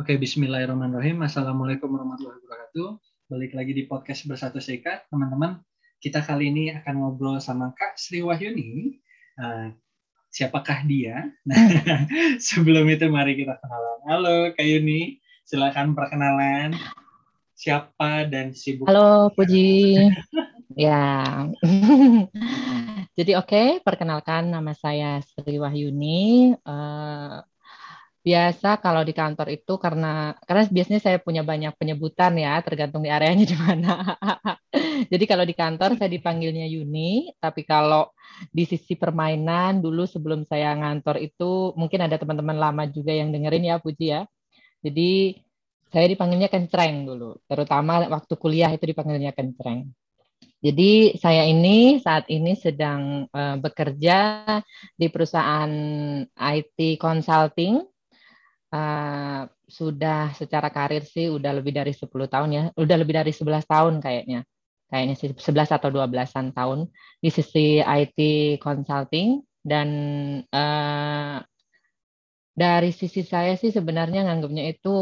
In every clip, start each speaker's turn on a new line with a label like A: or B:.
A: Oke, bismillahirrahmanirrahim. Assalamualaikum warahmatullahi wabarakatuh. Balik lagi di podcast Bersatu Serikat. Teman-teman, kita kali ini akan ngobrol sama Kak Sri Wahyuni. Uh, siapakah dia? Nah, sebelum itu mari kita kenalan. Halo Kak Yuni, silakan perkenalan. Siapa dan sibuk?
B: Halo Puji. ya. Jadi oke, okay, perkenalkan nama saya Sri Wahyuni. Uh, biasa kalau di kantor itu karena karena biasanya saya punya banyak penyebutan ya tergantung di areanya di mana. Jadi kalau di kantor saya dipanggilnya Yuni, tapi kalau di sisi permainan dulu sebelum saya ngantor itu mungkin ada teman-teman lama juga yang dengerin ya Puji ya. Jadi saya dipanggilnya kencreng dulu, terutama waktu kuliah itu dipanggilnya kencreng. Jadi saya ini saat ini sedang uh, bekerja di perusahaan IT consulting uh, sudah secara karir sih udah lebih dari 10 tahun ya, udah lebih dari 11 tahun kayaknya. Kayaknya sih 11 atau 12-an tahun di sisi IT consulting dan uh, dari sisi saya sih sebenarnya nganggapnya itu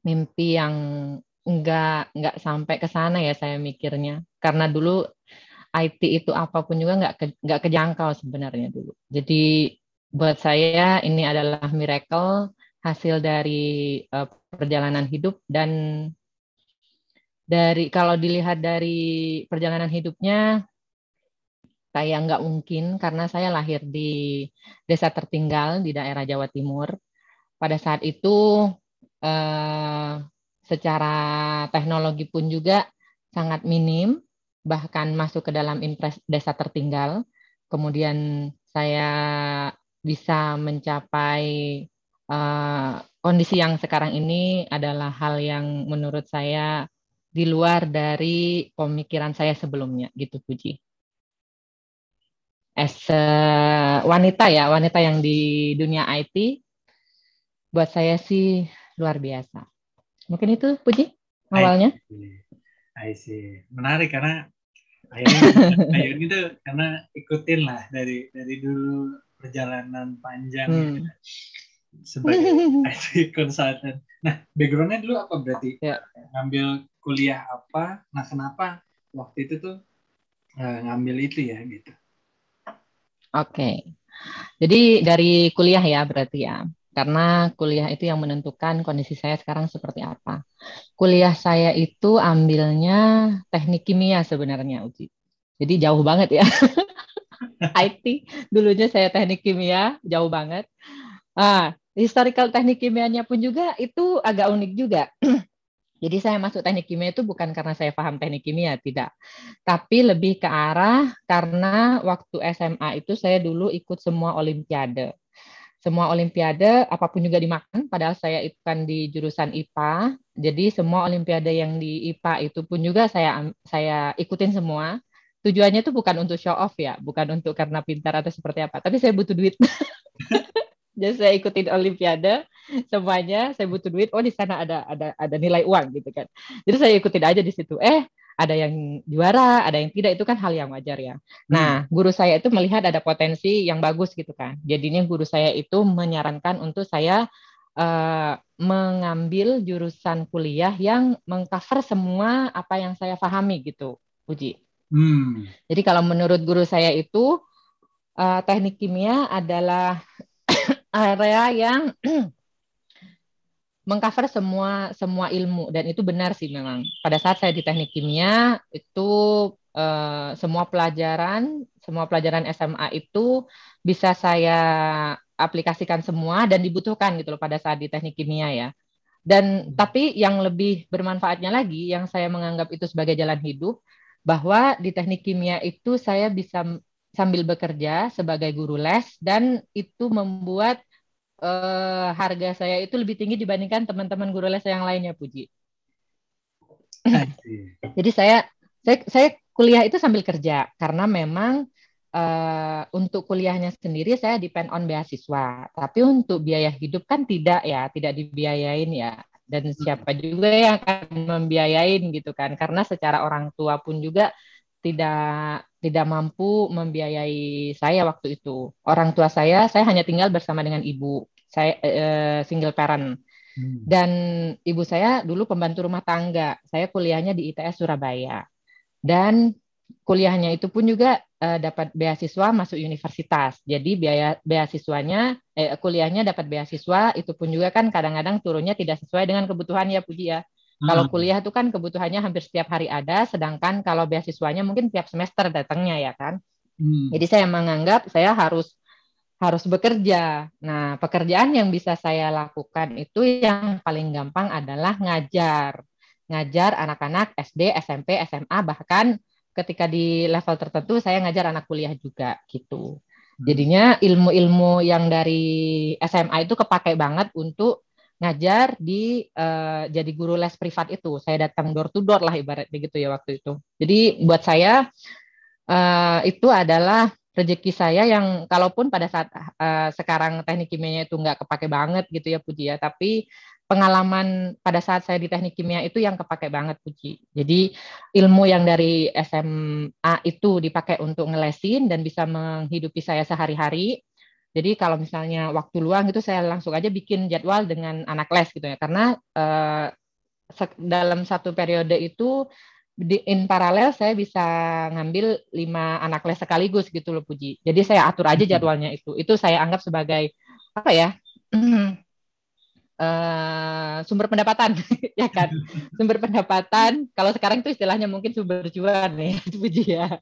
B: mimpi yang enggak enggak sampai ke sana ya saya mikirnya. Karena dulu IT itu apa pun juga nggak ke, nggak kejangkau sebenarnya dulu. Jadi buat saya ini adalah miracle hasil dari uh, perjalanan hidup dan dari kalau dilihat dari perjalanan hidupnya saya nggak mungkin karena saya lahir di desa tertinggal di daerah Jawa Timur. Pada saat itu uh, secara teknologi pun juga sangat minim, bahkan masuk ke dalam impres desa tertinggal. Kemudian saya bisa mencapai uh, kondisi yang sekarang ini adalah hal yang menurut saya di luar dari pemikiran saya sebelumnya gitu Puji. As a wanita ya, wanita yang di dunia IT buat saya sih luar biasa. Mungkin itu Puji awalnya.
A: I see. Menarik karena akhirnya Ayun itu karena ikutin lah dari dari dulu perjalanan panjang hmm. ya, sebagai IT consultant. Nah, backgroundnya dulu apa berarti? Ya. Ngambil kuliah apa? Nah, kenapa waktu itu tuh uh, ngambil itu ya gitu?
B: Oke. Okay. Jadi dari kuliah ya berarti ya. Karena kuliah itu yang menentukan kondisi saya sekarang seperti apa. Kuliah saya itu ambilnya teknik kimia sebenarnya, Uji. Jadi jauh banget ya. IT. Dulunya saya teknik kimia, jauh banget. Ah, historical teknik kimianya pun juga itu agak unik juga. Jadi saya masuk teknik kimia itu bukan karena saya paham teknik kimia, tidak. Tapi lebih ke arah karena waktu SMA itu saya dulu ikut semua olimpiade. Semua olimpiade apa pun juga dimakan, padahal saya itu kan di jurusan IPA. Jadi semua olimpiade yang di IPA itu pun juga saya saya ikutin semua tujuannya itu bukan untuk show off ya, bukan untuk karena pintar atau seperti apa, tapi saya butuh duit. Jadi saya ikutin olimpiade semuanya, saya butuh duit. Oh di sana ada ada ada nilai uang gitu kan. Jadi saya ikutin aja di situ. Eh ada yang juara, ada yang tidak itu kan hal yang wajar ya. Nah, hmm. guru saya itu melihat ada potensi yang bagus gitu kan. Jadinya guru saya itu menyarankan untuk saya uh, mengambil jurusan kuliah yang mengcover semua apa yang saya pahami gitu, Uji. Hmm. Jadi kalau menurut guru saya itu uh, teknik kimia adalah area yang mengcover semua semua ilmu dan itu benar sih memang. Pada saat saya di teknik kimia itu uh, semua pelajaran semua pelajaran SMA itu bisa saya aplikasikan semua dan dibutuhkan gitu loh pada saat di teknik kimia ya. Dan hmm. tapi yang lebih bermanfaatnya lagi yang saya menganggap itu sebagai jalan hidup bahwa di teknik kimia itu saya bisa sambil bekerja sebagai guru les dan itu membuat uh, harga saya itu lebih tinggi dibandingkan teman-teman guru les yang lainnya Puji. Jadi saya saya saya kuliah itu sambil kerja karena memang uh, untuk kuliahnya sendiri saya depend on beasiswa, tapi untuk biaya hidup kan tidak ya, tidak dibiayain ya dan siapa juga yang akan membiayain gitu kan karena secara orang tua pun juga tidak tidak mampu membiayai saya waktu itu orang tua saya saya hanya tinggal bersama dengan ibu saya eh, single parent Hmm. Dan ibu saya dulu pembantu rumah tangga. Saya kuliahnya di ITS Surabaya. Dan kuliahnya itu pun juga uh, dapat beasiswa masuk universitas. Jadi biaya beasiswanya eh, kuliahnya dapat beasiswa itu pun juga kan kadang-kadang turunnya tidak sesuai dengan kebutuhan ya Puji ya. Hmm. Kalau kuliah itu kan kebutuhannya hampir setiap hari ada, sedangkan kalau beasiswanya mungkin tiap semester datangnya ya kan. Hmm. Jadi saya menganggap saya harus harus bekerja. Nah, pekerjaan yang bisa saya lakukan itu yang paling gampang adalah ngajar. Ngajar anak-anak SD, SMP, SMA, bahkan ketika di level tertentu saya ngajar anak kuliah juga gitu. Hmm. Jadinya ilmu-ilmu yang dari SMA itu kepakai banget untuk ngajar di uh, jadi guru les privat itu. Saya datang door to door lah ibaratnya gitu ya waktu itu. Jadi buat saya uh, itu adalah rezeki saya yang kalaupun pada saat uh, sekarang teknik kimianya itu nggak kepake banget gitu ya Puji ya, tapi pengalaman pada saat saya di teknik kimia itu yang kepake banget Puji. Jadi ilmu yang dari SMA itu dipakai untuk ngelesin dan bisa menghidupi saya sehari-hari. Jadi kalau misalnya waktu luang itu saya langsung aja bikin jadwal dengan anak les gitu ya, karena uh, dalam satu periode itu di in paralel saya bisa ngambil lima anak les sekaligus gitu loh Puji. Jadi saya atur aja hmm. jadwalnya itu. Itu saya anggap sebagai apa ya? uh, sumber pendapatan ya kan sumber pendapatan kalau sekarang itu istilahnya mungkin sumber cuan nih Puji ya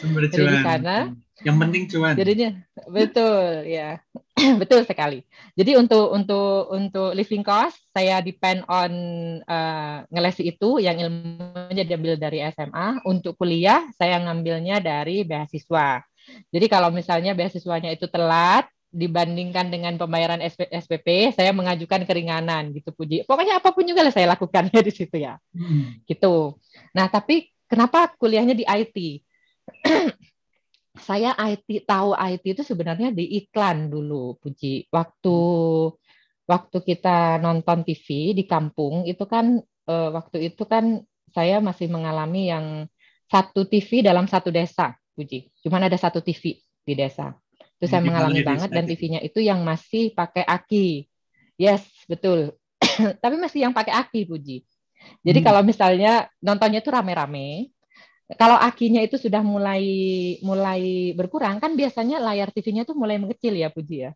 A: sumber cuan Jadi di sana yang penting cuan
B: jadinya betul ya Betul sekali. Jadi untuk untuk untuk living cost saya depend on uh, ngelesi itu yang ilmunya diambil dari SMA. Untuk kuliah saya ngambilnya dari beasiswa. Jadi kalau misalnya beasiswanya itu telat dibandingkan dengan pembayaran SP, SPP, saya mengajukan keringanan gitu Puji. Pokoknya apa pun juga lah saya lakukan ya di situ ya. Hmm. Gitu. Nah, tapi kenapa kuliahnya di IT? saya IT tahu IT itu sebenarnya di iklan dulu, Puji. Waktu waktu kita nonton TV di kampung itu kan uh, waktu itu kan saya masih mengalami yang satu TV dalam satu desa, Puji. Cuman ada satu TV di desa. Itu saya mengalami banget dan TV-nya itu yang masih pakai aki. Yes, betul. Tapi masih yang pakai aki, Puji. Jadi hmm. kalau misalnya nontonnya itu rame-rame, kalau akinya itu sudah mulai mulai berkurang kan biasanya layar TV-nya tuh mulai mengecil ya Puji ya.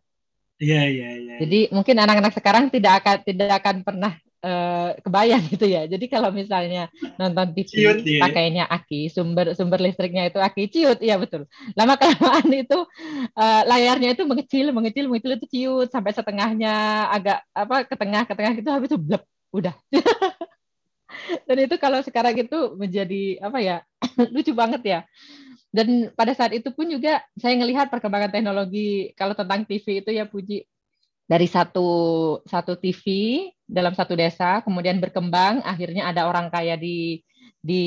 A: Iya iya iya.
B: Jadi mungkin anak-anak sekarang tidak akan tidak akan pernah uh, kebayang gitu ya. Jadi kalau misalnya nonton TV ciut, pakainya aki, sumber sumber listriknya itu aki ciut, iya betul. Lama kelamaan itu uh, layarnya itu mengecil, mengecil, mengecil itu ciut sampai setengahnya agak apa ke tengah ke tengah gitu habis itu blep, udah. Dan itu kalau sekarang itu menjadi apa ya lucu banget ya. Dan pada saat itu pun juga saya melihat perkembangan teknologi kalau tentang TV itu ya Puji dari satu satu TV dalam satu desa kemudian berkembang akhirnya ada orang kaya di di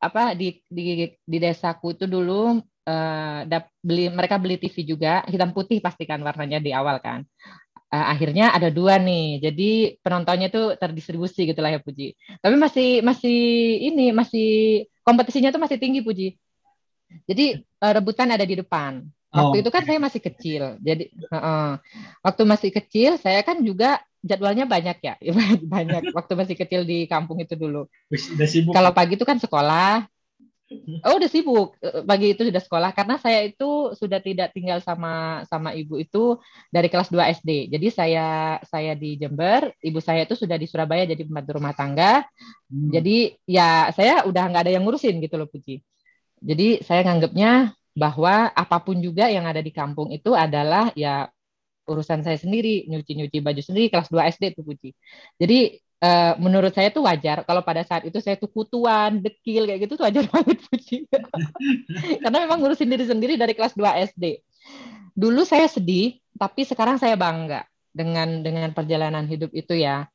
B: apa di di di desaku itu dulu uh, beli mereka beli TV juga hitam putih pastikan warnanya di awal kan uh, akhirnya ada dua nih. Jadi penontonnya tuh terdistribusi gitulah ya Puji. Tapi masih masih ini masih kompetisinya tuh masih tinggi Puji. Jadi uh, rebutan ada di depan. Waktu oh. itu kan saya masih kecil. Jadi uh, waktu masih kecil saya kan juga jadwalnya banyak ya, banyak. Waktu masih kecil di kampung itu dulu. Kalau pagi itu kan sekolah, Oh udah sibuk eh, pagi itu sudah sekolah karena saya itu sudah tidak tinggal sama sama ibu itu dari kelas 2 SD. Jadi saya saya di Jember, ibu saya itu sudah di Surabaya jadi pembantu rumah tangga. Hmm. Jadi ya saya udah nggak ada yang ngurusin gitu loh Puji. Jadi saya nganggapnya bahwa apa pun juga yang ada di kampung itu adalah ya urusan saya sendiri, nyuci-nyuci baju sendiri kelas 2 SD itu Puji. Jadi uh, menurut saya tuh wajar kalau pada saat itu saya tuh kutuan, dekil kayak gitu tuh wajar banget puji. Karena memang ngurusin diri sendiri dari kelas 2 SD. Dulu saya sedih, tapi sekarang saya bangga dengan dengan perjalanan hidup itu ya.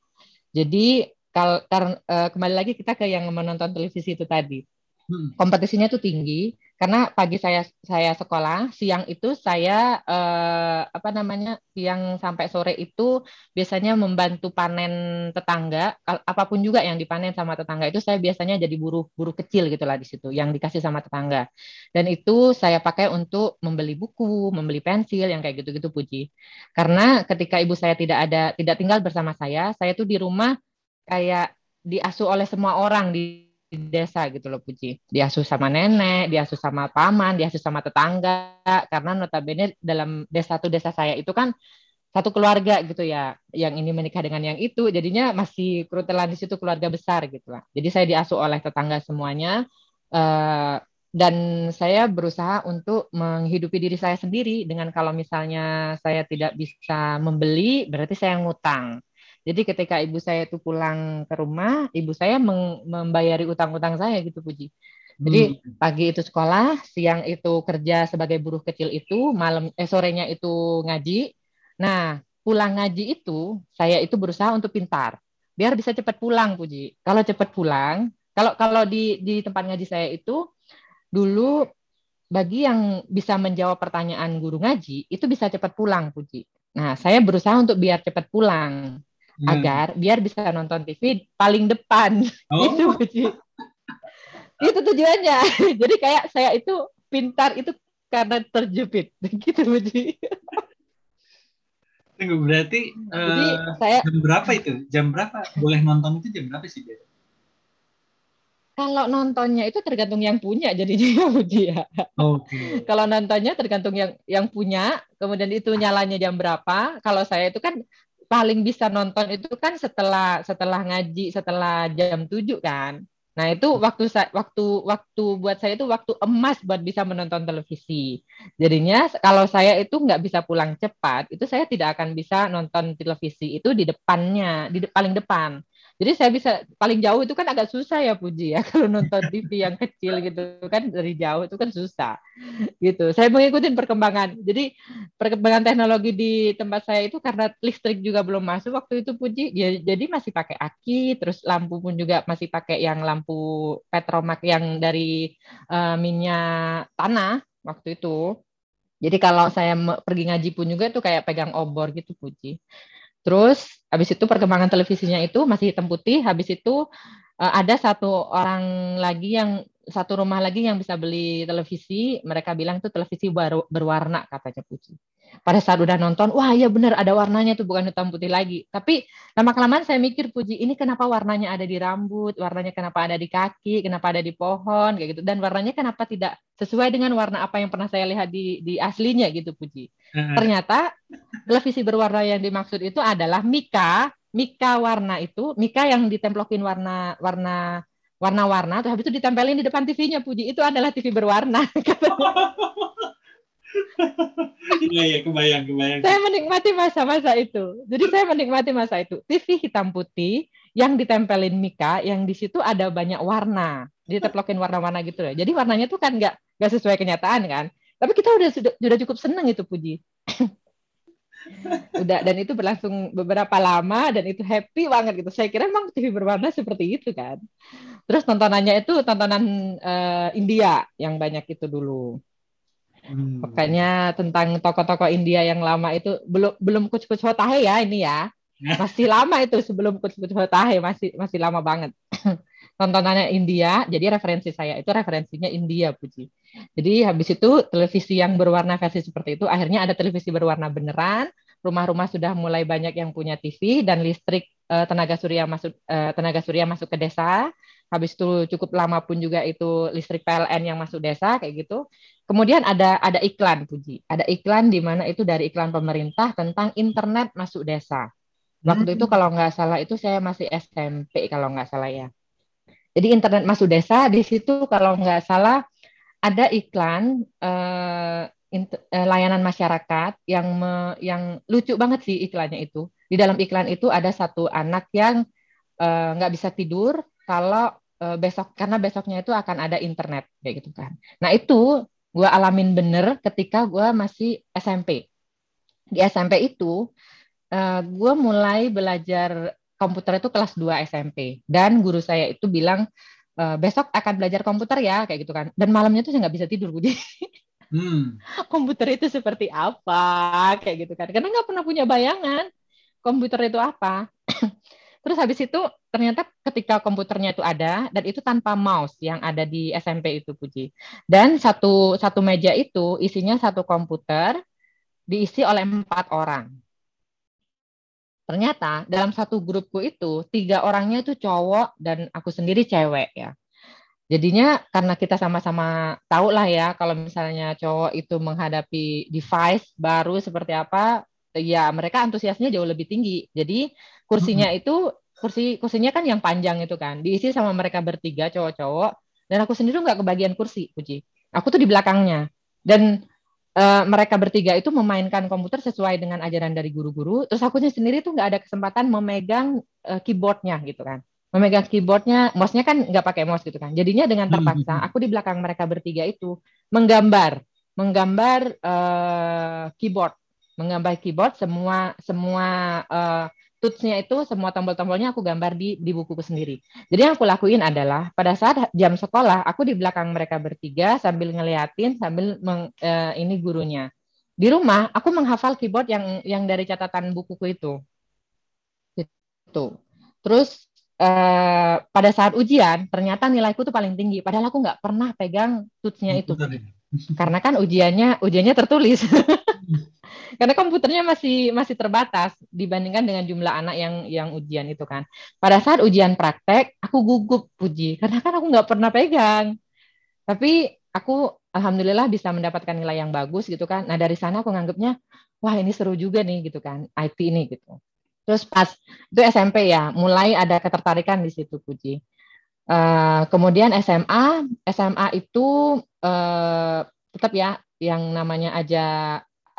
B: Jadi kalau uh, kembali lagi kita ke yang menonton televisi itu tadi. Hmm. Kompetisinya tuh tinggi karena pagi saya saya sekolah, siang itu saya eh, apa namanya siang sampai sore itu biasanya membantu panen tetangga, apa pun juga yang dipanen sama tetangga itu saya biasanya jadi buruh buruh kecil gitulah di situ, yang dikasih sama tetangga. Dan itu saya pakai untuk membeli buku, membeli pensil yang kayak gitu-gitu puji. Karena ketika ibu saya tidak ada tidak tinggal bersama saya, saya tuh di rumah kayak diasuh oleh semua orang di desa gitu loh Puji. Diasuh sama nenek, diasuh sama paman, diasuh sama tetangga. Karena notabene dalam desa satu desa saya itu kan satu keluarga gitu ya. Yang ini menikah dengan yang itu, jadinya masih kerutelan di situ keluarga besar gitu lah. Jadi saya diasuh oleh tetangga semuanya. Uh, dan saya berusaha untuk menghidupi diri saya sendiri dengan kalau misalnya saya tidak bisa membeli berarti saya ngutang jadi ketika ibu saya itu pulang ke rumah, ibu saya membayari utang-utang saya gitu Puji. Jadi hmm. pagi itu sekolah, siang itu kerja sebagai buruh kecil itu, malam eh sorenya itu ngaji. Nah, pulang ngaji itu saya itu berusaha untuk pintar biar bisa cepat pulang Puji. Kalau cepat pulang, kalau kalau di di tempat ngaji saya itu dulu bagi yang bisa menjawab pertanyaan guru ngaji itu bisa cepat pulang Puji. Nah, saya berusaha untuk biar cepat pulang hmm. agar biar bisa nonton TV paling depan. Oh. itu Buci. itu tujuannya. Jadi kayak saya itu pintar itu karena terjepit gitu Buci.
A: Tunggu, berarti Jadi, uh, saya, jam berapa itu? Jam berapa boleh nonton itu jam berapa sih?
B: Kalau nontonnya itu tergantung yang punya jadinya ya Budi ya. Okay. Kalau nontonnya tergantung yang yang punya, kemudian itu nyalanya jam berapa. Kalau saya itu kan paling bisa nonton itu kan setelah setelah ngaji setelah jam 7 kan. Nah, itu waktu waktu waktu buat saya itu waktu emas buat bisa menonton televisi. Jadinya kalau saya itu nggak bisa pulang cepat, itu saya tidak akan bisa nonton televisi itu di depannya, di de paling depan. Jadi saya bisa paling jauh itu kan agak susah ya Puji ya kalau nonton TV yang kecil gitu kan dari jauh itu kan susah gitu. Saya mengikuti perkembangan. Jadi perkembangan teknologi di tempat saya itu karena listrik juga belum masuk waktu itu Puji. Ya, jadi masih pakai aki, terus lampu pun juga masih pakai yang lampu petromak yang dari uh, minyak tanah waktu itu. Jadi kalau saya pergi ngaji pun juga itu kayak pegang obor gitu Puji. Terus habis itu perkembangan televisinya itu masih hitam putih. Habis itu uh, ada satu orang lagi yang satu rumah lagi yang bisa beli televisi. Mereka bilang itu televisi baru berwarna katanya Puji. Pada saat udah nonton, wah iya benar ada warnanya tuh bukan hitam putih lagi. Tapi lama kelamaan saya mikir Puji, ini kenapa warnanya ada di rambut, warnanya kenapa ada di kaki, kenapa ada di pohon kayak gitu. Dan warnanya kenapa tidak sesuai dengan warna apa yang pernah saya lihat di di aslinya gitu Puji. Ternyata televisi berwarna yang dimaksud itu adalah Mika, Mika warna itu, Mika yang ditemplokin warna warna warna-warna, terus habis itu ditempelin di depan TV-nya Puji. Itu adalah TV berwarna.
A: Iya, iya, kebayang, kebayang.
B: Saya menikmati masa-masa itu. Jadi saya menikmati masa itu. TV hitam putih yang ditempelin Mika, yang di situ ada banyak warna, diteplokin warna-warna gitu ya. Jadi warnanya tuh kan nggak nggak sesuai kenyataan kan. Tapi kita udah sudah, sudah cukup seneng itu Puji. udah dan itu berlangsung beberapa lama dan itu happy banget gitu. Saya kira memang TV berwarna seperti itu kan. Terus tontonannya itu tontonan uh, India yang banyak itu dulu. Hmm. Makanya tentang tokoh-tokoh India yang lama itu belum belum kucu kucu hotahe ya ini ya. Masih lama itu sebelum kucu kucu hotahe masih masih lama banget. Tontonannya India, jadi referensi saya itu referensinya India Puji. Jadi habis itu televisi yang berwarna versi seperti itu akhirnya ada televisi berwarna beneran, rumah-rumah sudah mulai banyak yang punya TV dan listrik uh, tenaga surya masuk uh, tenaga surya masuk ke desa habis itu cukup lama pun juga itu listrik PLN yang masuk desa kayak gitu. Kemudian ada ada iklan Puji. Ada iklan di mana itu dari iklan pemerintah tentang internet masuk desa. Waktu hmm. itu kalau nggak salah itu saya masih SMP kalau nggak salah ya. Jadi internet masuk desa di situ kalau nggak salah ada iklan eh, eh, layanan masyarakat yang me, yang lucu banget sih iklannya itu. Di dalam iklan itu ada satu anak yang eh, nggak bisa tidur kalau uh, besok karena besoknya itu akan ada internet kayak gitu kan. Nah itu gue alamin bener ketika gue masih SMP. Di SMP itu uh, eh, gue mulai belajar komputer itu kelas 2 SMP dan guru saya itu bilang uh, besok akan belajar komputer ya kayak gitu kan. Dan malamnya tuh saya nggak bisa tidur Budi hmm. komputer itu seperti apa kayak gitu kan. Karena nggak pernah punya bayangan komputer itu apa. Terus habis itu ternyata ketika komputernya itu ada dan itu tanpa mouse yang ada di SMP itu Puji dan satu satu meja itu isinya satu komputer diisi oleh empat orang ternyata dalam satu grupku itu tiga orangnya itu cowok dan aku sendiri cewek ya Jadinya karena kita sama-sama tahu lah ya kalau misalnya cowok itu menghadapi device baru seperti apa, ya mereka antusiasnya jauh lebih tinggi. Jadi kursinya itu kursi kursinya kan yang panjang itu kan diisi sama mereka bertiga cowok-cowok dan aku sendiri nggak kebagian kursi, Puji. Aku tuh di belakangnya dan uh, mereka bertiga itu memainkan komputer sesuai dengan ajaran dari guru-guru. Terus aku sendiri tuh nggak ada kesempatan memegang uh, keyboardnya gitu kan memegang keyboardnya, mouse-nya kan nggak pakai mouse gitu kan. Jadinya dengan hmm, terpaksa, hmm. aku di belakang mereka bertiga itu menggambar, menggambar uh, keyboard, menggambar keyboard semua semua uh, tools-nya itu semua tombol-tombolnya aku gambar di di bukuku sendiri. Jadi yang aku lakuin adalah pada saat jam sekolah aku di belakang mereka bertiga sambil ngeliatin sambil meng, uh, ini gurunya. Di rumah aku menghafal keyboard yang yang dari catatan bukuku itu. Itu. Terus eh, pada saat ujian ternyata nilaiku tuh paling tinggi padahal aku nggak pernah pegang tutsnya itu karena kan ujiannya ujiannya tertulis karena komputernya masih masih terbatas dibandingkan dengan jumlah anak yang yang ujian itu kan. Pada saat ujian praktek aku gugup puji. Karena kan aku nggak pernah pegang. Tapi aku alhamdulillah bisa mendapatkan nilai yang bagus gitu kan. Nah dari sana aku nganggapnya wah ini seru juga nih gitu kan. IT ini gitu. Terus pas itu SMP ya, mulai ada ketertarikan di situ Puji. Uh, kemudian SMA, SMA itu uh, tetap ya yang namanya aja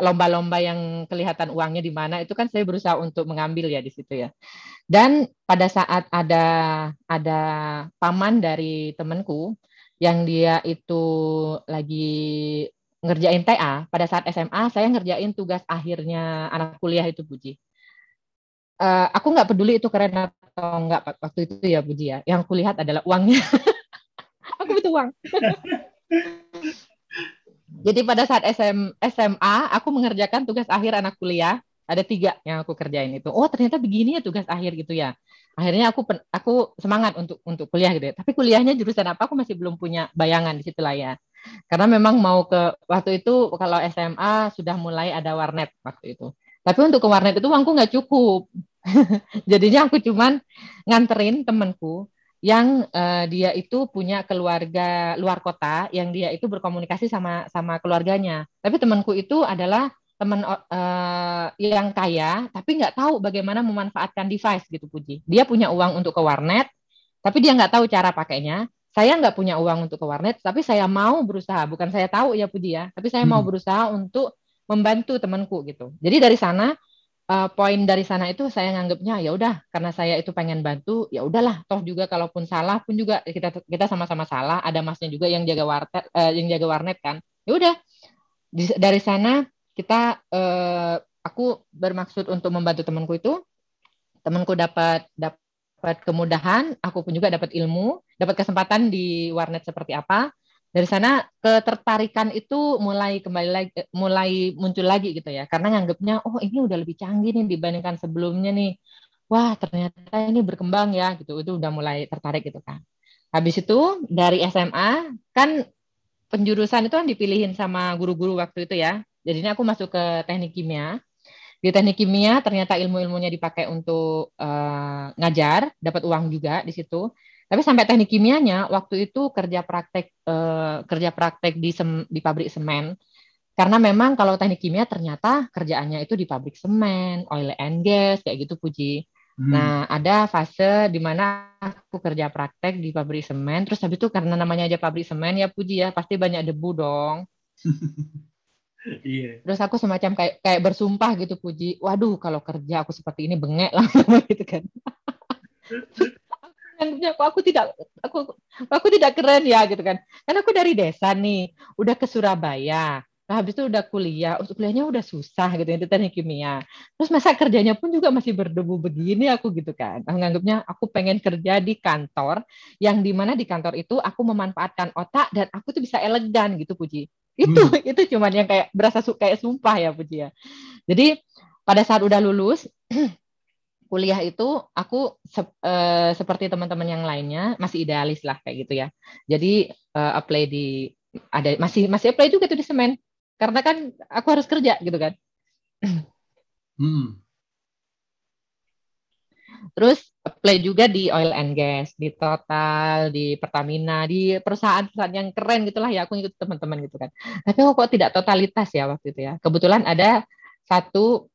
B: lomba-lomba yang kelihatan uangnya di mana itu kan saya berusaha untuk mengambil ya di situ ya. Dan pada saat ada ada paman dari temanku yang dia itu lagi ngerjain TA pada saat SMA saya ngerjain tugas akhirnya anak kuliah itu Puji uh, aku nggak peduli itu keren atau enggak waktu itu ya Puji ya. Yang kulihat adalah uangnya. aku butuh uang. Jadi pada saat SM, SMA aku mengerjakan tugas akhir anak kuliah ada tiga yang aku kerjain itu. Oh ternyata begini ya tugas akhir gitu ya. Akhirnya aku aku semangat untuk untuk kuliah gitu. Ya. Tapi kuliahnya jurusan apa aku masih belum punya bayangan di situ lah ya. Karena memang mau ke waktu itu kalau SMA sudah mulai ada warnet waktu itu. Tapi untuk ke warnet itu uangku nggak cukup. Jadinya aku cuman nganterin temenku yang uh, dia itu punya keluarga luar kota yang dia itu berkomunikasi sama sama keluarganya. Tapi temanku itu adalah teman uh, yang kaya tapi nggak tahu bagaimana memanfaatkan device gitu Puji. Dia punya uang untuk ke warnet tapi dia nggak tahu cara pakainya. Saya nggak punya uang untuk ke warnet tapi saya mau berusaha. Bukan saya tahu ya Puji ya, tapi saya hmm. mau berusaha untuk membantu temanku gitu. Jadi dari sana uh, poin dari sana itu saya nganggapnya ya udah karena saya itu pengen bantu ya udahlah toh juga kalaupun salah pun juga kita kita sama-sama salah ada masnya juga yang jaga warnet uh, yang jaga warnet kan. Ya udah dari sana kita uh, aku bermaksud untuk membantu temanku itu temanku dapat dapat kemudahan aku pun juga dapat ilmu dapat kesempatan di warnet seperti apa dari sana ketertarikan itu mulai kembali lagi mulai muncul lagi gitu ya. Karena nganggapnya oh ini udah lebih canggih nih dibandingkan sebelumnya nih. Wah ternyata ini berkembang ya gitu. Itu udah mulai tertarik gitu kan. Habis itu dari SMA kan penjurusan itu kan dipilihin sama guru-guru waktu itu ya. Jadinya aku masuk ke teknik kimia. Di teknik kimia ternyata ilmu-ilmunya dipakai untuk uh, ngajar dapat uang juga di situ tapi sampai teknik kimianya waktu itu kerja praktek eh, kerja praktek di sem, di pabrik semen. Karena memang kalau teknik kimia ternyata kerjaannya itu di pabrik semen, oil and gas kayak gitu Puji. Hmm. Nah, ada fase di mana aku kerja praktek di pabrik semen, terus habis itu karena namanya aja pabrik semen ya Puji ya, pasti banyak debu dong. Iya. Terus aku semacam kayak kayak bersumpah gitu Puji, waduh kalau kerja aku seperti ini bengek lah gitu kan anggapnya aku aku tidak aku aku tidak keren ya gitu kan karena aku dari desa nih udah ke Surabaya Nah, habis itu udah kuliah, kuliahnya udah susah gitu itu teknik kimia. Terus masa kerjanya pun juga masih berdebu begini aku gitu kan. Aku nganggapnya aku pengen kerja di kantor yang di mana di kantor itu aku memanfaatkan otak dan aku tuh bisa elegan gitu Puji. Itu hmm. itu cuman yang kayak berasa su kayak sumpah ya Puji ya. Jadi pada saat udah lulus kuliah itu aku se uh, seperti teman-teman yang lainnya masih idealis lah kayak gitu ya. Jadi uh, apply di ada masih masih apply juga tuh di semen karena kan aku harus kerja gitu kan. Hmm. Terus play juga di oil and gas, di Total, di Pertamina, di perusahaan-perusahaan yang keren gitulah ya. Aku ikut teman-teman gitu kan. Tapi aku kok tidak totalitas ya waktu itu ya. Kebetulan ada satu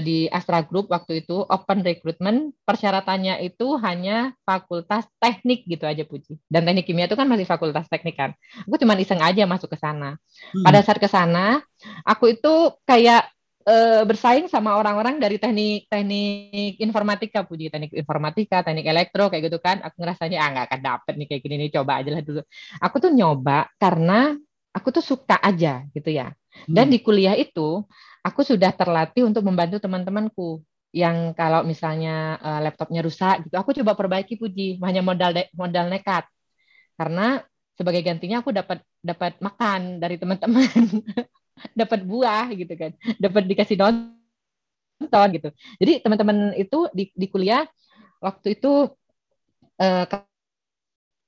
B: di Astra Group waktu itu open recruitment persyaratannya itu hanya fakultas teknik gitu aja Puji. Dan teknik kimia itu kan masih fakultas teknik kan. Aku cuma iseng aja masuk ke sana. Hmm. Pada saat ke sana, aku itu kayak uh, bersaing sama orang-orang dari teknik teknik informatika Puji, teknik informatika, teknik elektro kayak gitu kan. Aku ngerasanya ah nggak akan dapet nih kayak gini nih, coba aja lah dulu. Aku tuh nyoba karena aku tuh suka aja gitu ya. Dan hmm. di kuliah itu aku sudah terlatih untuk membantu teman-temanku yang kalau misalnya uh, laptopnya rusak gitu, aku coba perbaiki Puji, hanya modal modal nekat. Karena sebagai gantinya aku dapat dapat makan dari teman-teman, dapat buah gitu kan, dapat dikasih nonton gitu. Jadi teman-teman itu di, di kuliah waktu itu uh,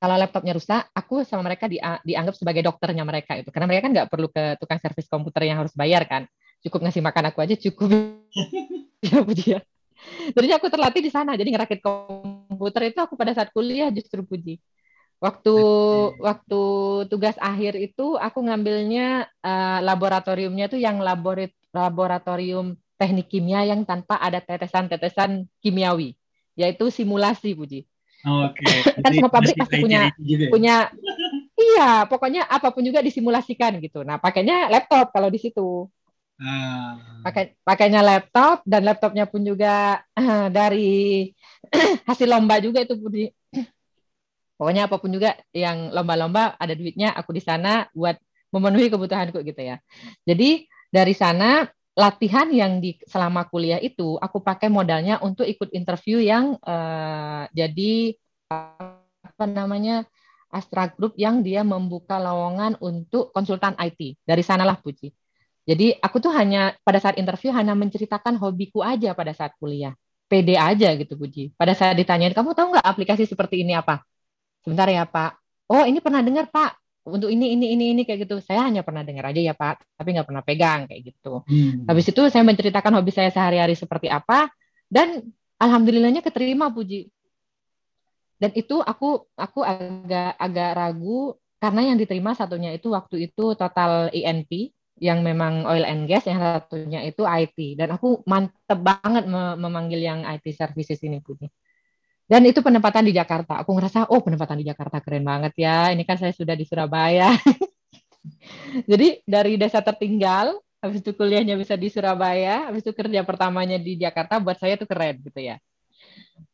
B: kalau laptopnya rusak, aku sama mereka di, dianggap sebagai dokternya mereka itu, karena mereka kan nggak perlu ke tukang servis komputer yang harus bayar kan cukup ngasih makan aku aja cukup ya puji ya jadi aku terlatih di sana jadi ngerakit komputer itu aku pada saat kuliah justru puji waktu okay. waktu tugas akhir itu aku ngambilnya uh, laboratoriumnya tuh yang laborit laboratorium teknik kimia yang tanpa ada tetesan-tetesan kimiawi yaitu simulasi puji
A: Oke. Okay.
B: kan semua pabrik pasti punya ya? punya iya pokoknya apa pun juga disimulasikan gitu. Nah pakainya laptop kalau di situ. Hmm. Pakai pakainya laptop dan laptopnya pun juga dari hasil lomba juga itu Budi. Pokoknya apa pun juga yang lomba-lomba ada duitnya aku di sana buat memenuhi kebutuhanku gitu ya. Jadi dari sana latihan yang di selama kuliah itu aku pakai modalnya untuk ikut interview yang uh, jadi apa namanya Astra Group yang dia membuka lowongan untuk konsultan IT. Dari sanalah Puji. Jadi aku tuh hanya pada saat interview hanya menceritakan hobiku aja pada saat kuliah. PD aja gitu Puji. Pada saat ditanyain, kamu tahu nggak aplikasi seperti ini apa? Sebentar ya Pak. Oh ini pernah dengar Pak. Untuk ini, ini, ini, ini kayak gitu. Saya hanya pernah dengar aja ya Pak. Tapi nggak pernah pegang kayak gitu. Hmm. Habis itu saya menceritakan hobi saya sehari-hari seperti apa. Dan alhamdulillahnya keterima Puji. Dan itu aku aku agak agak ragu karena yang diterima satunya itu waktu itu total INP yang memang oil and gas, yang satunya itu IT. Dan aku mantep banget memanggil yang IT services ini Putih. Dan itu penempatan di Jakarta. Aku ngerasa, oh penempatan di Jakarta keren banget ya. Ini kan saya sudah di Surabaya. Jadi dari desa tertinggal, habis itu kuliahnya bisa di Surabaya, habis itu kerja pertamanya di Jakarta, buat saya itu keren gitu ya.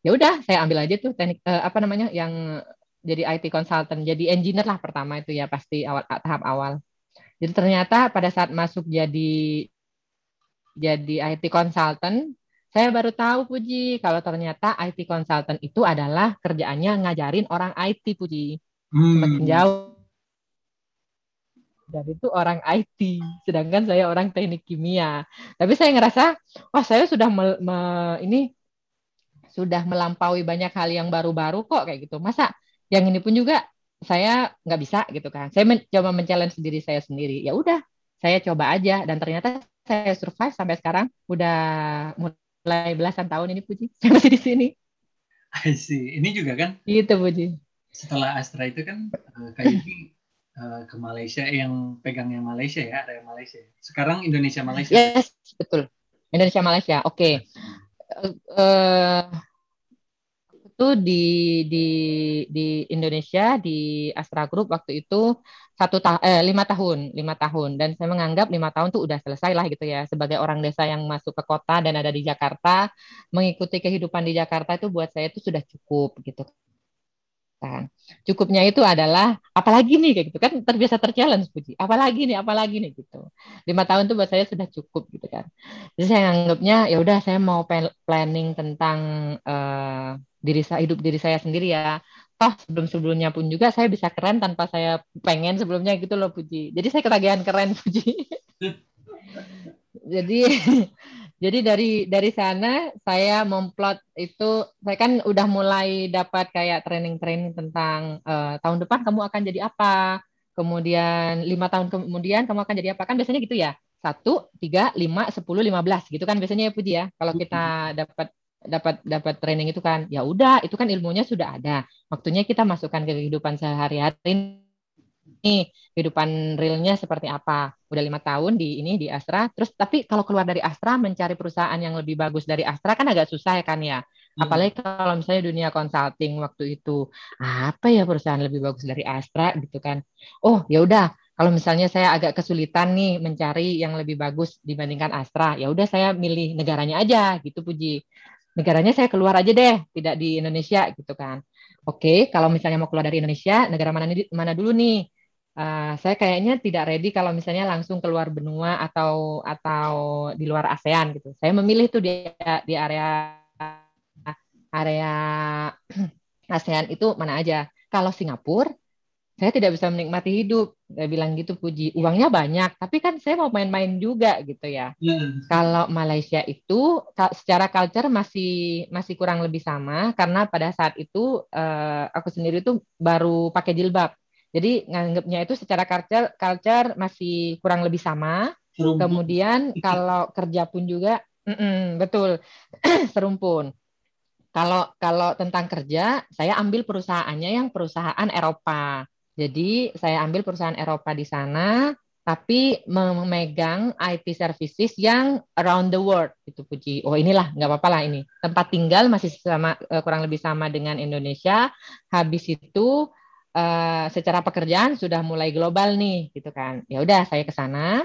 B: Ya udah, saya ambil aja tuh teknik eh, apa namanya yang jadi IT consultant, jadi engineer lah pertama itu ya pasti awal tahap awal. Jadi ternyata pada saat masuk jadi jadi IT consultant, saya baru tahu Puji kalau ternyata IT consultant itu adalah kerjaannya ngajarin orang IT Puji. Hmm. Semakin jauh. Dan itu orang IT, sedangkan saya orang teknik kimia. Tapi saya ngerasa, wah saya sudah me, me, ini sudah melampaui banyak hal yang baru-baru kok kayak gitu. Masa yang ini pun juga saya nggak bisa gitu kan. Saya mencoba men-challenge diri saya sendiri. Ya udah, saya coba aja dan ternyata saya survive sampai sekarang. Udah mulai belasan tahun ini Puji. Saya masih di sini.
A: I see. Ini juga kan?
B: Gitu Puji.
A: Setelah Astra itu kan uh, kayak ini uh, ke Malaysia yang pegang yang Malaysia ya, ada yang Malaysia. Sekarang Indonesia Malaysia.
B: Yes, betul. Indonesia Malaysia. Oke. Okay. Uh, itu di di di Indonesia di Astra Group waktu itu satu ta eh, lima tahun lima tahun. Dan saya menganggap lima tahun tuh udah selesai lah gitu ya sebagai orang desa yang masuk ke kota dan ada di Jakarta. Mengikuti kehidupan di Jakarta itu buat saya itu sudah cukup gitu Kan. Cukupnya itu adalah apalagi nih kayak gitu kan terbiasa terchallenge Puji. Apalagi nih, apalagi nih gitu. Lima tahun itu buat saya sudah cukup gitu kan. Jadi saya anggapnya ya udah saya mau planning tentang uh, diri saya hidup diri saya sendiri ya. Toh sebelum sebelumnya pun juga saya bisa keren tanpa saya pengen sebelumnya gitu loh Puji. Jadi saya ketagihan keren Puji. Jadi jadi dari dari sana saya memplot itu saya kan udah mulai dapat kayak training-training tentang uh, tahun depan kamu akan jadi apa, kemudian lima tahun kemudian kamu akan jadi apa. Kan biasanya gitu ya satu tiga lima sepuluh lima belas gitu kan biasanya ya Puji ya kalau kita dapat dapat dapat training itu kan. Ya udah itu kan ilmunya sudah ada. Waktunya kita masukkan ke kehidupan sehari-hari nih kehidupan realnya seperti apa. Udah lima tahun di ini di Astra. Terus tapi kalau keluar dari Astra mencari perusahaan yang lebih bagus dari Astra kan agak susah ya kan ya. Hmm. Apalagi kalau misalnya dunia consulting waktu itu apa ya perusahaan lebih bagus dari Astra gitu kan. Oh ya udah kalau misalnya saya agak kesulitan nih mencari yang lebih bagus dibandingkan Astra, ya udah saya milih negaranya aja gitu Puji. Negaranya saya keluar aja deh, tidak di Indonesia gitu kan. Oke, kalau misalnya mau keluar dari Indonesia, negara mana mana dulu nih? Uh, saya kayaknya tidak ready kalau misalnya langsung keluar benua atau atau di luar ASEAN gitu. Saya memilih tuh di di area area ASEAN itu mana aja. Kalau Singapura saya tidak bisa menikmati hidup. Saya bilang gitu puji. Uangnya banyak, tapi kan saya mau main-main juga gitu ya. Hmm. Kalau Malaysia itu secara culture masih masih kurang lebih sama karena pada saat itu uh, aku sendiri tuh baru pakai jilbab. Jadi nganggapnya itu secara culture, culture masih kurang lebih sama. Serumpun. Kemudian kalau kerja pun juga, mm -mm, betul, serumpun. Kalau kalau tentang kerja, saya ambil perusahaannya yang perusahaan Eropa. Jadi saya ambil perusahaan Eropa di sana, tapi memegang IT services yang around the world itu Puji. Oh inilah nggak apa-apa lah ini. Tempat tinggal masih sama eh, kurang lebih sama dengan Indonesia. Habis itu uh, secara pekerjaan sudah mulai global nih gitu kan. Ya udah saya ke sana.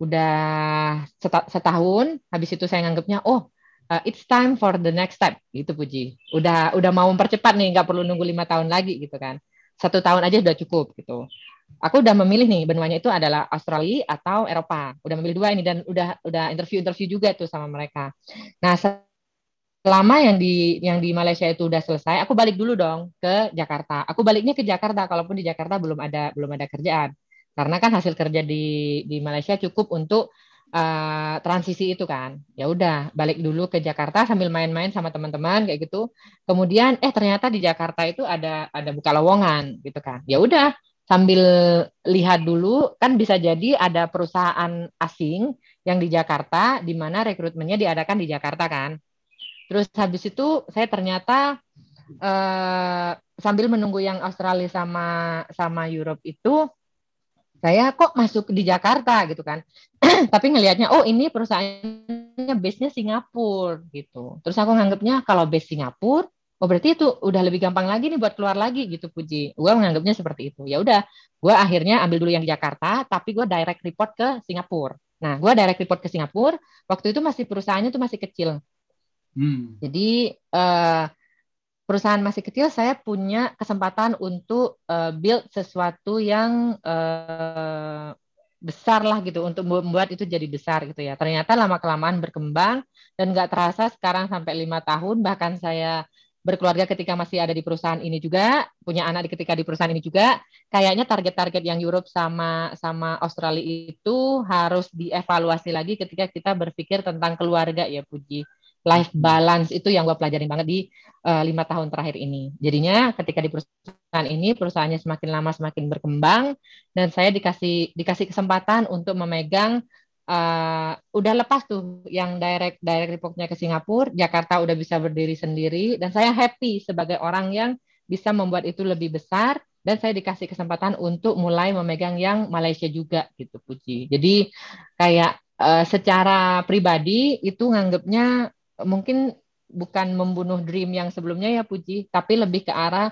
B: Udah setahun habis itu saya nganggapnya oh uh, it's time for the next step gitu Puji. Udah udah mau mempercepat nih nggak perlu nunggu lima tahun lagi gitu kan. Satu tahun aja udah cukup gitu. Aku udah memilih nih benuanya itu adalah Australia atau Eropa. Udah memilih dua ini dan udah udah interview interview juga tuh sama mereka. Nah selama yang di yang di Malaysia itu udah selesai, aku balik dulu dong ke Jakarta. Aku baliknya ke Jakarta, kalaupun di Jakarta belum ada belum ada kerjaan. Karena kan hasil kerja di di Malaysia cukup untuk uh, transisi itu kan. Ya udah, balik dulu ke Jakarta sambil main-main sama teman-teman kayak gitu. Kemudian eh ternyata di Jakarta itu ada ada buka lowongan gitu kan. Ya udah, sambil lihat dulu kan bisa jadi ada perusahaan asing yang di Jakarta di mana rekrutmennya diadakan di Jakarta kan. Terus habis itu saya ternyata uh, sambil menunggu yang Australia sama sama Europe itu saya kok masuk di Jakarta gitu kan. Tapi ngelihatnya oh ini perusahaannya base-nya Singapura gitu. Terus aku nganggapnya kalau base Singapura oh berarti itu udah lebih gampang lagi nih buat keluar lagi gitu Puji. Gue menganggapnya seperti itu. Ya udah, gue akhirnya ambil dulu yang di Jakarta, tapi gue direct report ke Singapura. Nah, gue direct report ke Singapura. Waktu itu masih perusahaannya tuh masih kecil. Hmm. Jadi uh, perusahaan masih kecil, saya punya kesempatan untuk uh, build sesuatu yang uh, besar lah gitu untuk membuat itu jadi besar gitu ya. Ternyata lama kelamaan berkembang dan nggak terasa sekarang sampai lima tahun bahkan saya berkeluarga ketika masih ada di perusahaan ini juga punya anak ketika di perusahaan ini juga kayaknya target-target yang Europe sama sama Australia itu harus dievaluasi lagi ketika kita berpikir tentang keluarga ya Puji life balance itu yang gue pelajarin banget di uh, lima tahun terakhir ini. Jadinya ketika di perusahaan ini perusahaannya semakin lama semakin berkembang dan saya dikasih dikasih kesempatan untuk memegang uh, udah lepas tuh yang direct direct reportnya ke Singapura, Jakarta udah bisa berdiri sendiri dan saya happy sebagai orang yang bisa membuat itu lebih besar dan saya dikasih kesempatan untuk mulai memegang yang Malaysia juga gitu Puji. Jadi kayak uh, secara pribadi itu nganggapnya mungkin bukan membunuh dream yang sebelumnya ya Puji, tapi lebih ke arah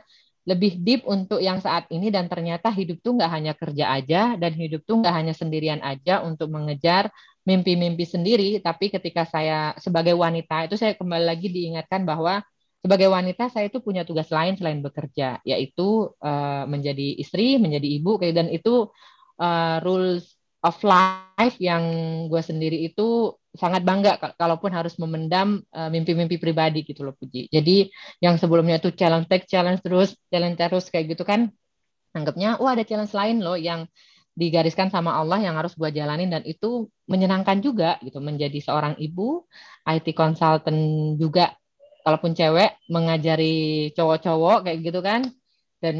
B: lebih deep untuk yang saat ini dan ternyata hidup tuh nggak hanya kerja aja dan hidup tuh nggak hanya sendirian aja untuk mengejar mimpi-mimpi sendiri, tapi ketika saya sebagai wanita itu saya kembali lagi diingatkan bahwa sebagai wanita saya itu punya tugas lain selain bekerja, yaitu uh, menjadi istri, menjadi ibu, dan itu uh, rules of life yang gue sendiri itu sangat bangga kalaupun harus memendam uh, mimpi-mimpi pribadi gitu loh Puji. Jadi yang sebelumnya itu challenge take challenge terus, challenge terus kayak gitu kan, anggapnya wah ada challenge lain loh yang digariskan sama Allah yang harus gue jalanin dan itu menyenangkan juga gitu menjadi seorang ibu IT consultant juga kalaupun cewek mengajari cowok-cowok kayak gitu kan dan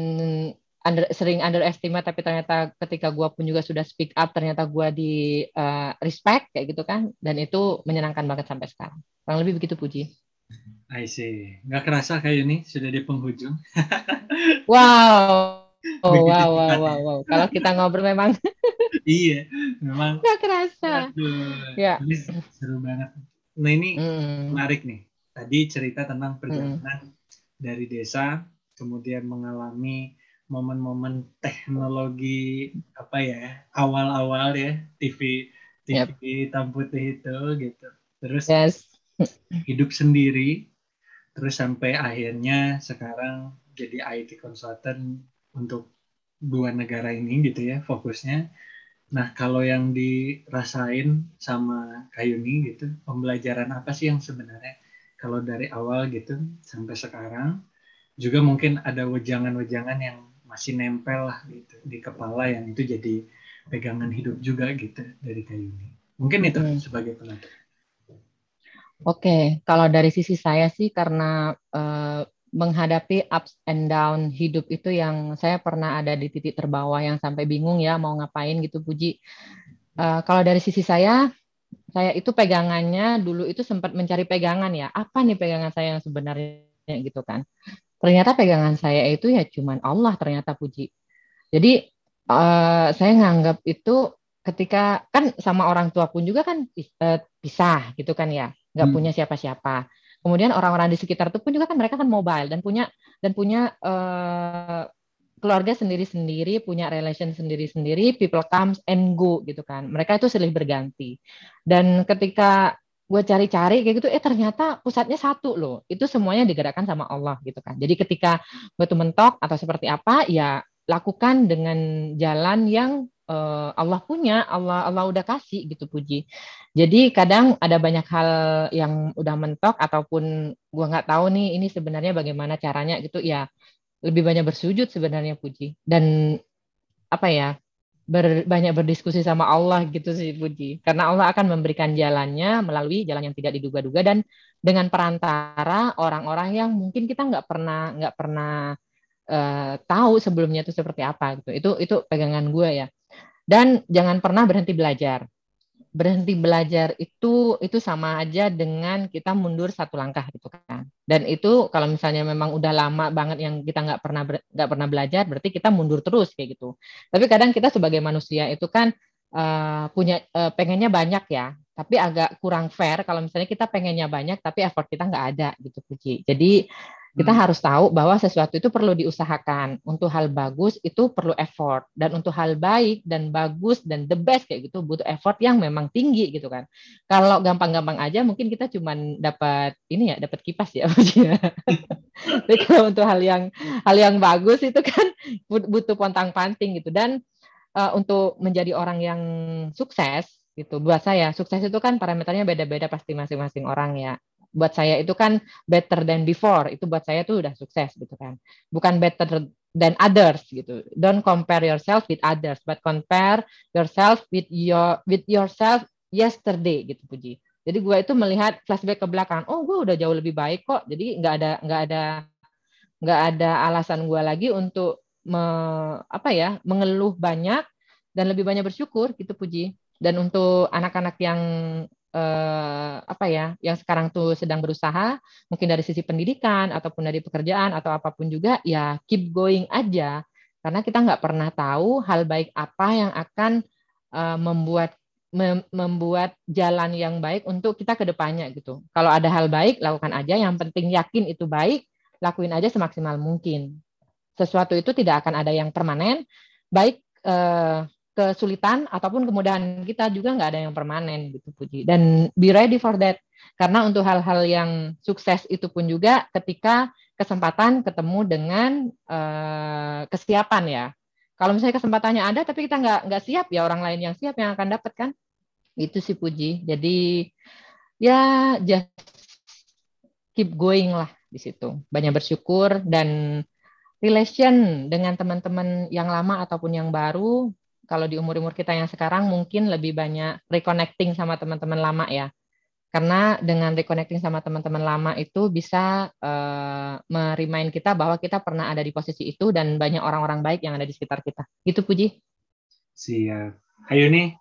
B: under, sering underestimate tapi ternyata ketika gue pun juga sudah speak up ternyata gue di uh, respect kayak gitu kan dan itu menyenangkan banget sampai sekarang kurang lebih begitu puji
A: I see nggak kerasa kayak ini sudah di penghujung
B: wow Oh wow wow wow wow. Kalau kita ngobrol memang
A: iya, memang
B: nggak kerasa.
A: Aduh, ya. seru banget. Nah ini mm. menarik nih tadi cerita tentang perjalanan hmm. dari desa kemudian mengalami momen-momen teknologi apa ya awal-awal ya TV TV yep. hitam putih itu gitu terus yes. hidup sendiri terus sampai akhirnya sekarang jadi IT consultant untuk dua negara ini gitu ya fokusnya nah kalau yang dirasain sama Kayuni gitu pembelajaran apa sih yang sebenarnya kalau dari awal gitu sampai sekarang juga mungkin ada wejangan-wejangan yang masih nempel lah gitu di kepala yang itu jadi pegangan hidup juga gitu dari kayu ini. Mungkin itu hmm. sebagai penutup.
B: Oke, kalau dari sisi saya sih karena uh, menghadapi ups and down hidup itu yang saya pernah ada di titik terbawah yang sampai bingung ya mau ngapain gitu Puji. Uh, kalau dari sisi saya saya itu pegangannya dulu itu sempat mencari pegangan ya apa nih pegangan saya yang sebenarnya gitu kan ternyata pegangan saya itu ya cuman Allah ternyata puji jadi uh, saya nganggap itu ketika kan sama orang tua pun juga kan uh, pisah gitu kan ya nggak hmm. punya siapa-siapa kemudian orang-orang di sekitar itu pun juga kan mereka kan mobile dan punya dan punya uh, keluarga sendiri-sendiri, punya relation sendiri-sendiri, people comes and go gitu kan. Mereka itu silih berganti. Dan ketika gue cari-cari kayak gitu, eh ternyata pusatnya satu loh. Itu semuanya digerakkan sama Allah gitu kan. Jadi ketika gue tuh mentok atau seperti apa, ya lakukan dengan jalan yang uh, Allah punya, Allah Allah udah kasih gitu puji. Jadi kadang ada banyak hal yang udah mentok ataupun gue nggak tahu nih ini sebenarnya bagaimana caranya gitu ya lebih banyak bersujud sebenarnya Puji dan apa ya ber, banyak berdiskusi sama Allah gitu sih Puji. Karena Allah akan memberikan jalannya melalui jalan yang tidak diduga-duga dan dengan perantara orang-orang yang mungkin kita nggak pernah nggak pernah uh, tahu sebelumnya itu seperti apa gitu. Itu itu pegangan gue ya. Dan jangan pernah berhenti belajar. Berhenti belajar itu itu sama aja dengan kita mundur satu langkah gitu kan dan itu kalau misalnya memang udah lama banget yang kita nggak pernah nggak pernah belajar berarti kita mundur terus kayak gitu. Tapi kadang kita sebagai manusia itu kan uh, punya uh, pengennya banyak ya tapi agak kurang fair. Kalau misalnya kita pengennya banyak tapi effort kita nggak ada gitu Puji. Jadi kita hmm. harus tahu bahwa sesuatu itu perlu diusahakan. Untuk hal bagus itu perlu effort dan untuk hal baik dan bagus dan the best kayak gitu butuh effort yang memang tinggi gitu kan. Kalau gampang-gampang aja mungkin kita cuman dapat ini ya, dapat kipas ya. Tapi kalau untuk hal yang hal yang bagus itu kan butuh pontang-panting gitu dan uh, untuk menjadi orang yang sukses gitu buat saya sukses itu kan parameternya beda-beda pasti masing-masing orang ya buat saya itu kan better than before. Itu buat saya tuh udah sukses gitu kan. Bukan better than others gitu. Don't compare yourself with others but compare yourself with your with yourself yesterday gitu puji. Jadi gue itu melihat flashback ke belakang. Oh gue udah jauh lebih baik kok. Jadi nggak ada nggak ada nggak ada alasan gue lagi untuk me, apa ya mengeluh banyak dan lebih banyak bersyukur gitu puji. Dan untuk anak-anak yang eh, apa ya yang sekarang tuh sedang berusaha mungkin dari sisi pendidikan ataupun dari pekerjaan atau apa pun juga ya keep going aja karena kita nggak pernah tahu hal baik apa yang akan uh, membuat mem membuat jalan yang baik untuk kita ke depannya gitu. Kalau ada hal baik lakukan aja yang penting yakin itu baik, lakuin aja semaksimal mungkin. Sesuatu itu tidak akan ada yang permanen, baik uh, kesulitan ataupun kemudahan kita juga nggak ada yang permanen gitu Puji dan be ready for that Karena untuk hal-hal yang sukses itu pun juga ketika kesempatan ketemu dengan uh, kesiapan ya. Kalau misalnya kesempatannya ada tapi kita nggak nggak siap ya orang lain yang siap yang akan dapat kan. Itu sih puji. Jadi ya just keep going lah di situ. Banyak bersyukur dan relation dengan teman-teman yang lama ataupun yang baru. Kalau di umur-umur kita yang sekarang mungkin lebih banyak reconnecting sama teman-teman lama ya karena dengan reconnecting sama teman-teman lama itu bisa uh, merimain kita bahwa kita pernah ada di posisi itu dan banyak orang-orang baik yang ada di sekitar kita. Gitu Puji.
A: Siap. Ayo nih,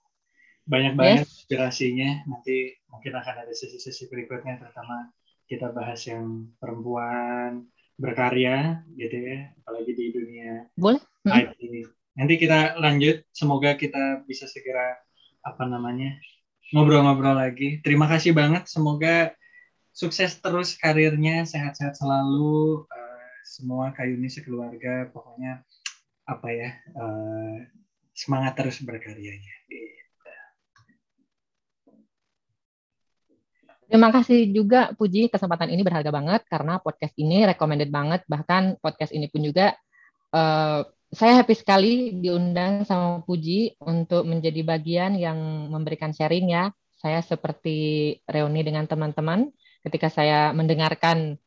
A: banyak banget yes. inspirasinya. Nanti mungkin akan ada sesi-sesi berikutnya, terutama kita bahas yang perempuan berkarya, gitu ya, apalagi di dunia
B: Boleh.
A: IT. Nanti kita lanjut. Semoga kita bisa segera apa namanya ngobrol-ngobrol lagi. Terima kasih banget. Semoga sukses terus karirnya, sehat-sehat selalu. Uh, semua Kayuni sekeluarga, pokoknya apa ya, uh, semangat terus berkaryanya.
B: Terima kasih juga Puji, kesempatan ini berharga banget karena podcast ini recommended banget. Bahkan podcast ini pun juga uh, saya happy sekali diundang sama Puji untuk menjadi bagian yang memberikan sharing ya. Saya seperti reuni dengan teman-teman ketika saya mendengarkan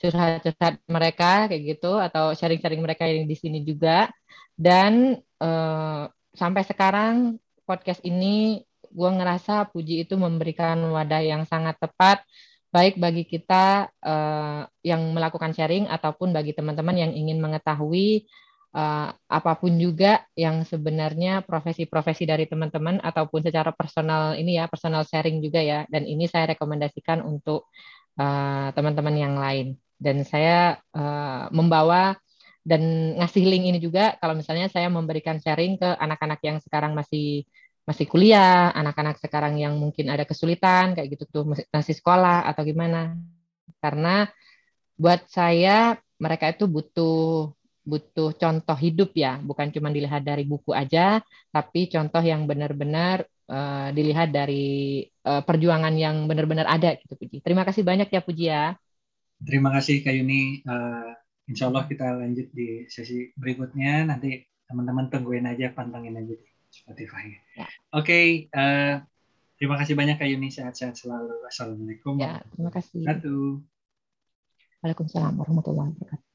B: curhat-curhat mereka kayak gitu atau sharing-sharing mereka yang di sini juga. Dan eh, sampai sekarang podcast ini gue ngerasa Puji itu memberikan wadah yang sangat tepat baik bagi kita uh, yang melakukan sharing ataupun bagi teman-teman yang ingin mengetahui uh, apa pun juga yang sebenarnya profesi-profesi dari teman-teman ataupun secara personal ini ya personal sharing juga ya. Dan ini saya rekomendasikan untuk uh, teman-teman yang lain. Dan saya uh, membawa dan ngasih link ini juga. Kalau misalnya saya memberikan sharing ke anak-anak yang sekarang masih masih kuliah, anak-anak sekarang yang mungkin ada kesulitan kayak gitu tuh masih sekolah atau gimana. Karena buat saya mereka itu butuh butuh contoh hidup ya, bukan cuma dilihat dari buku aja, tapi contoh yang benar-benar uh, dilihat dari uh, perjuangan yang benar-benar ada gitu Puji. Terima kasih banyak ya Puji ya.
A: Terima kasih Kak Yuni. Uh, insya Allah kita lanjut di sesi berikutnya. Nanti teman-teman tungguin aja, pantengin aja di Spotify. Ya. Oke, okay, uh, terima kasih banyak Kak Yuni. Sehat-sehat selalu. Assalamualaikum.
B: Ya, terima kasih.
A: Satu.
B: Waalaikumsalam warahmatullahi wabarakatuh.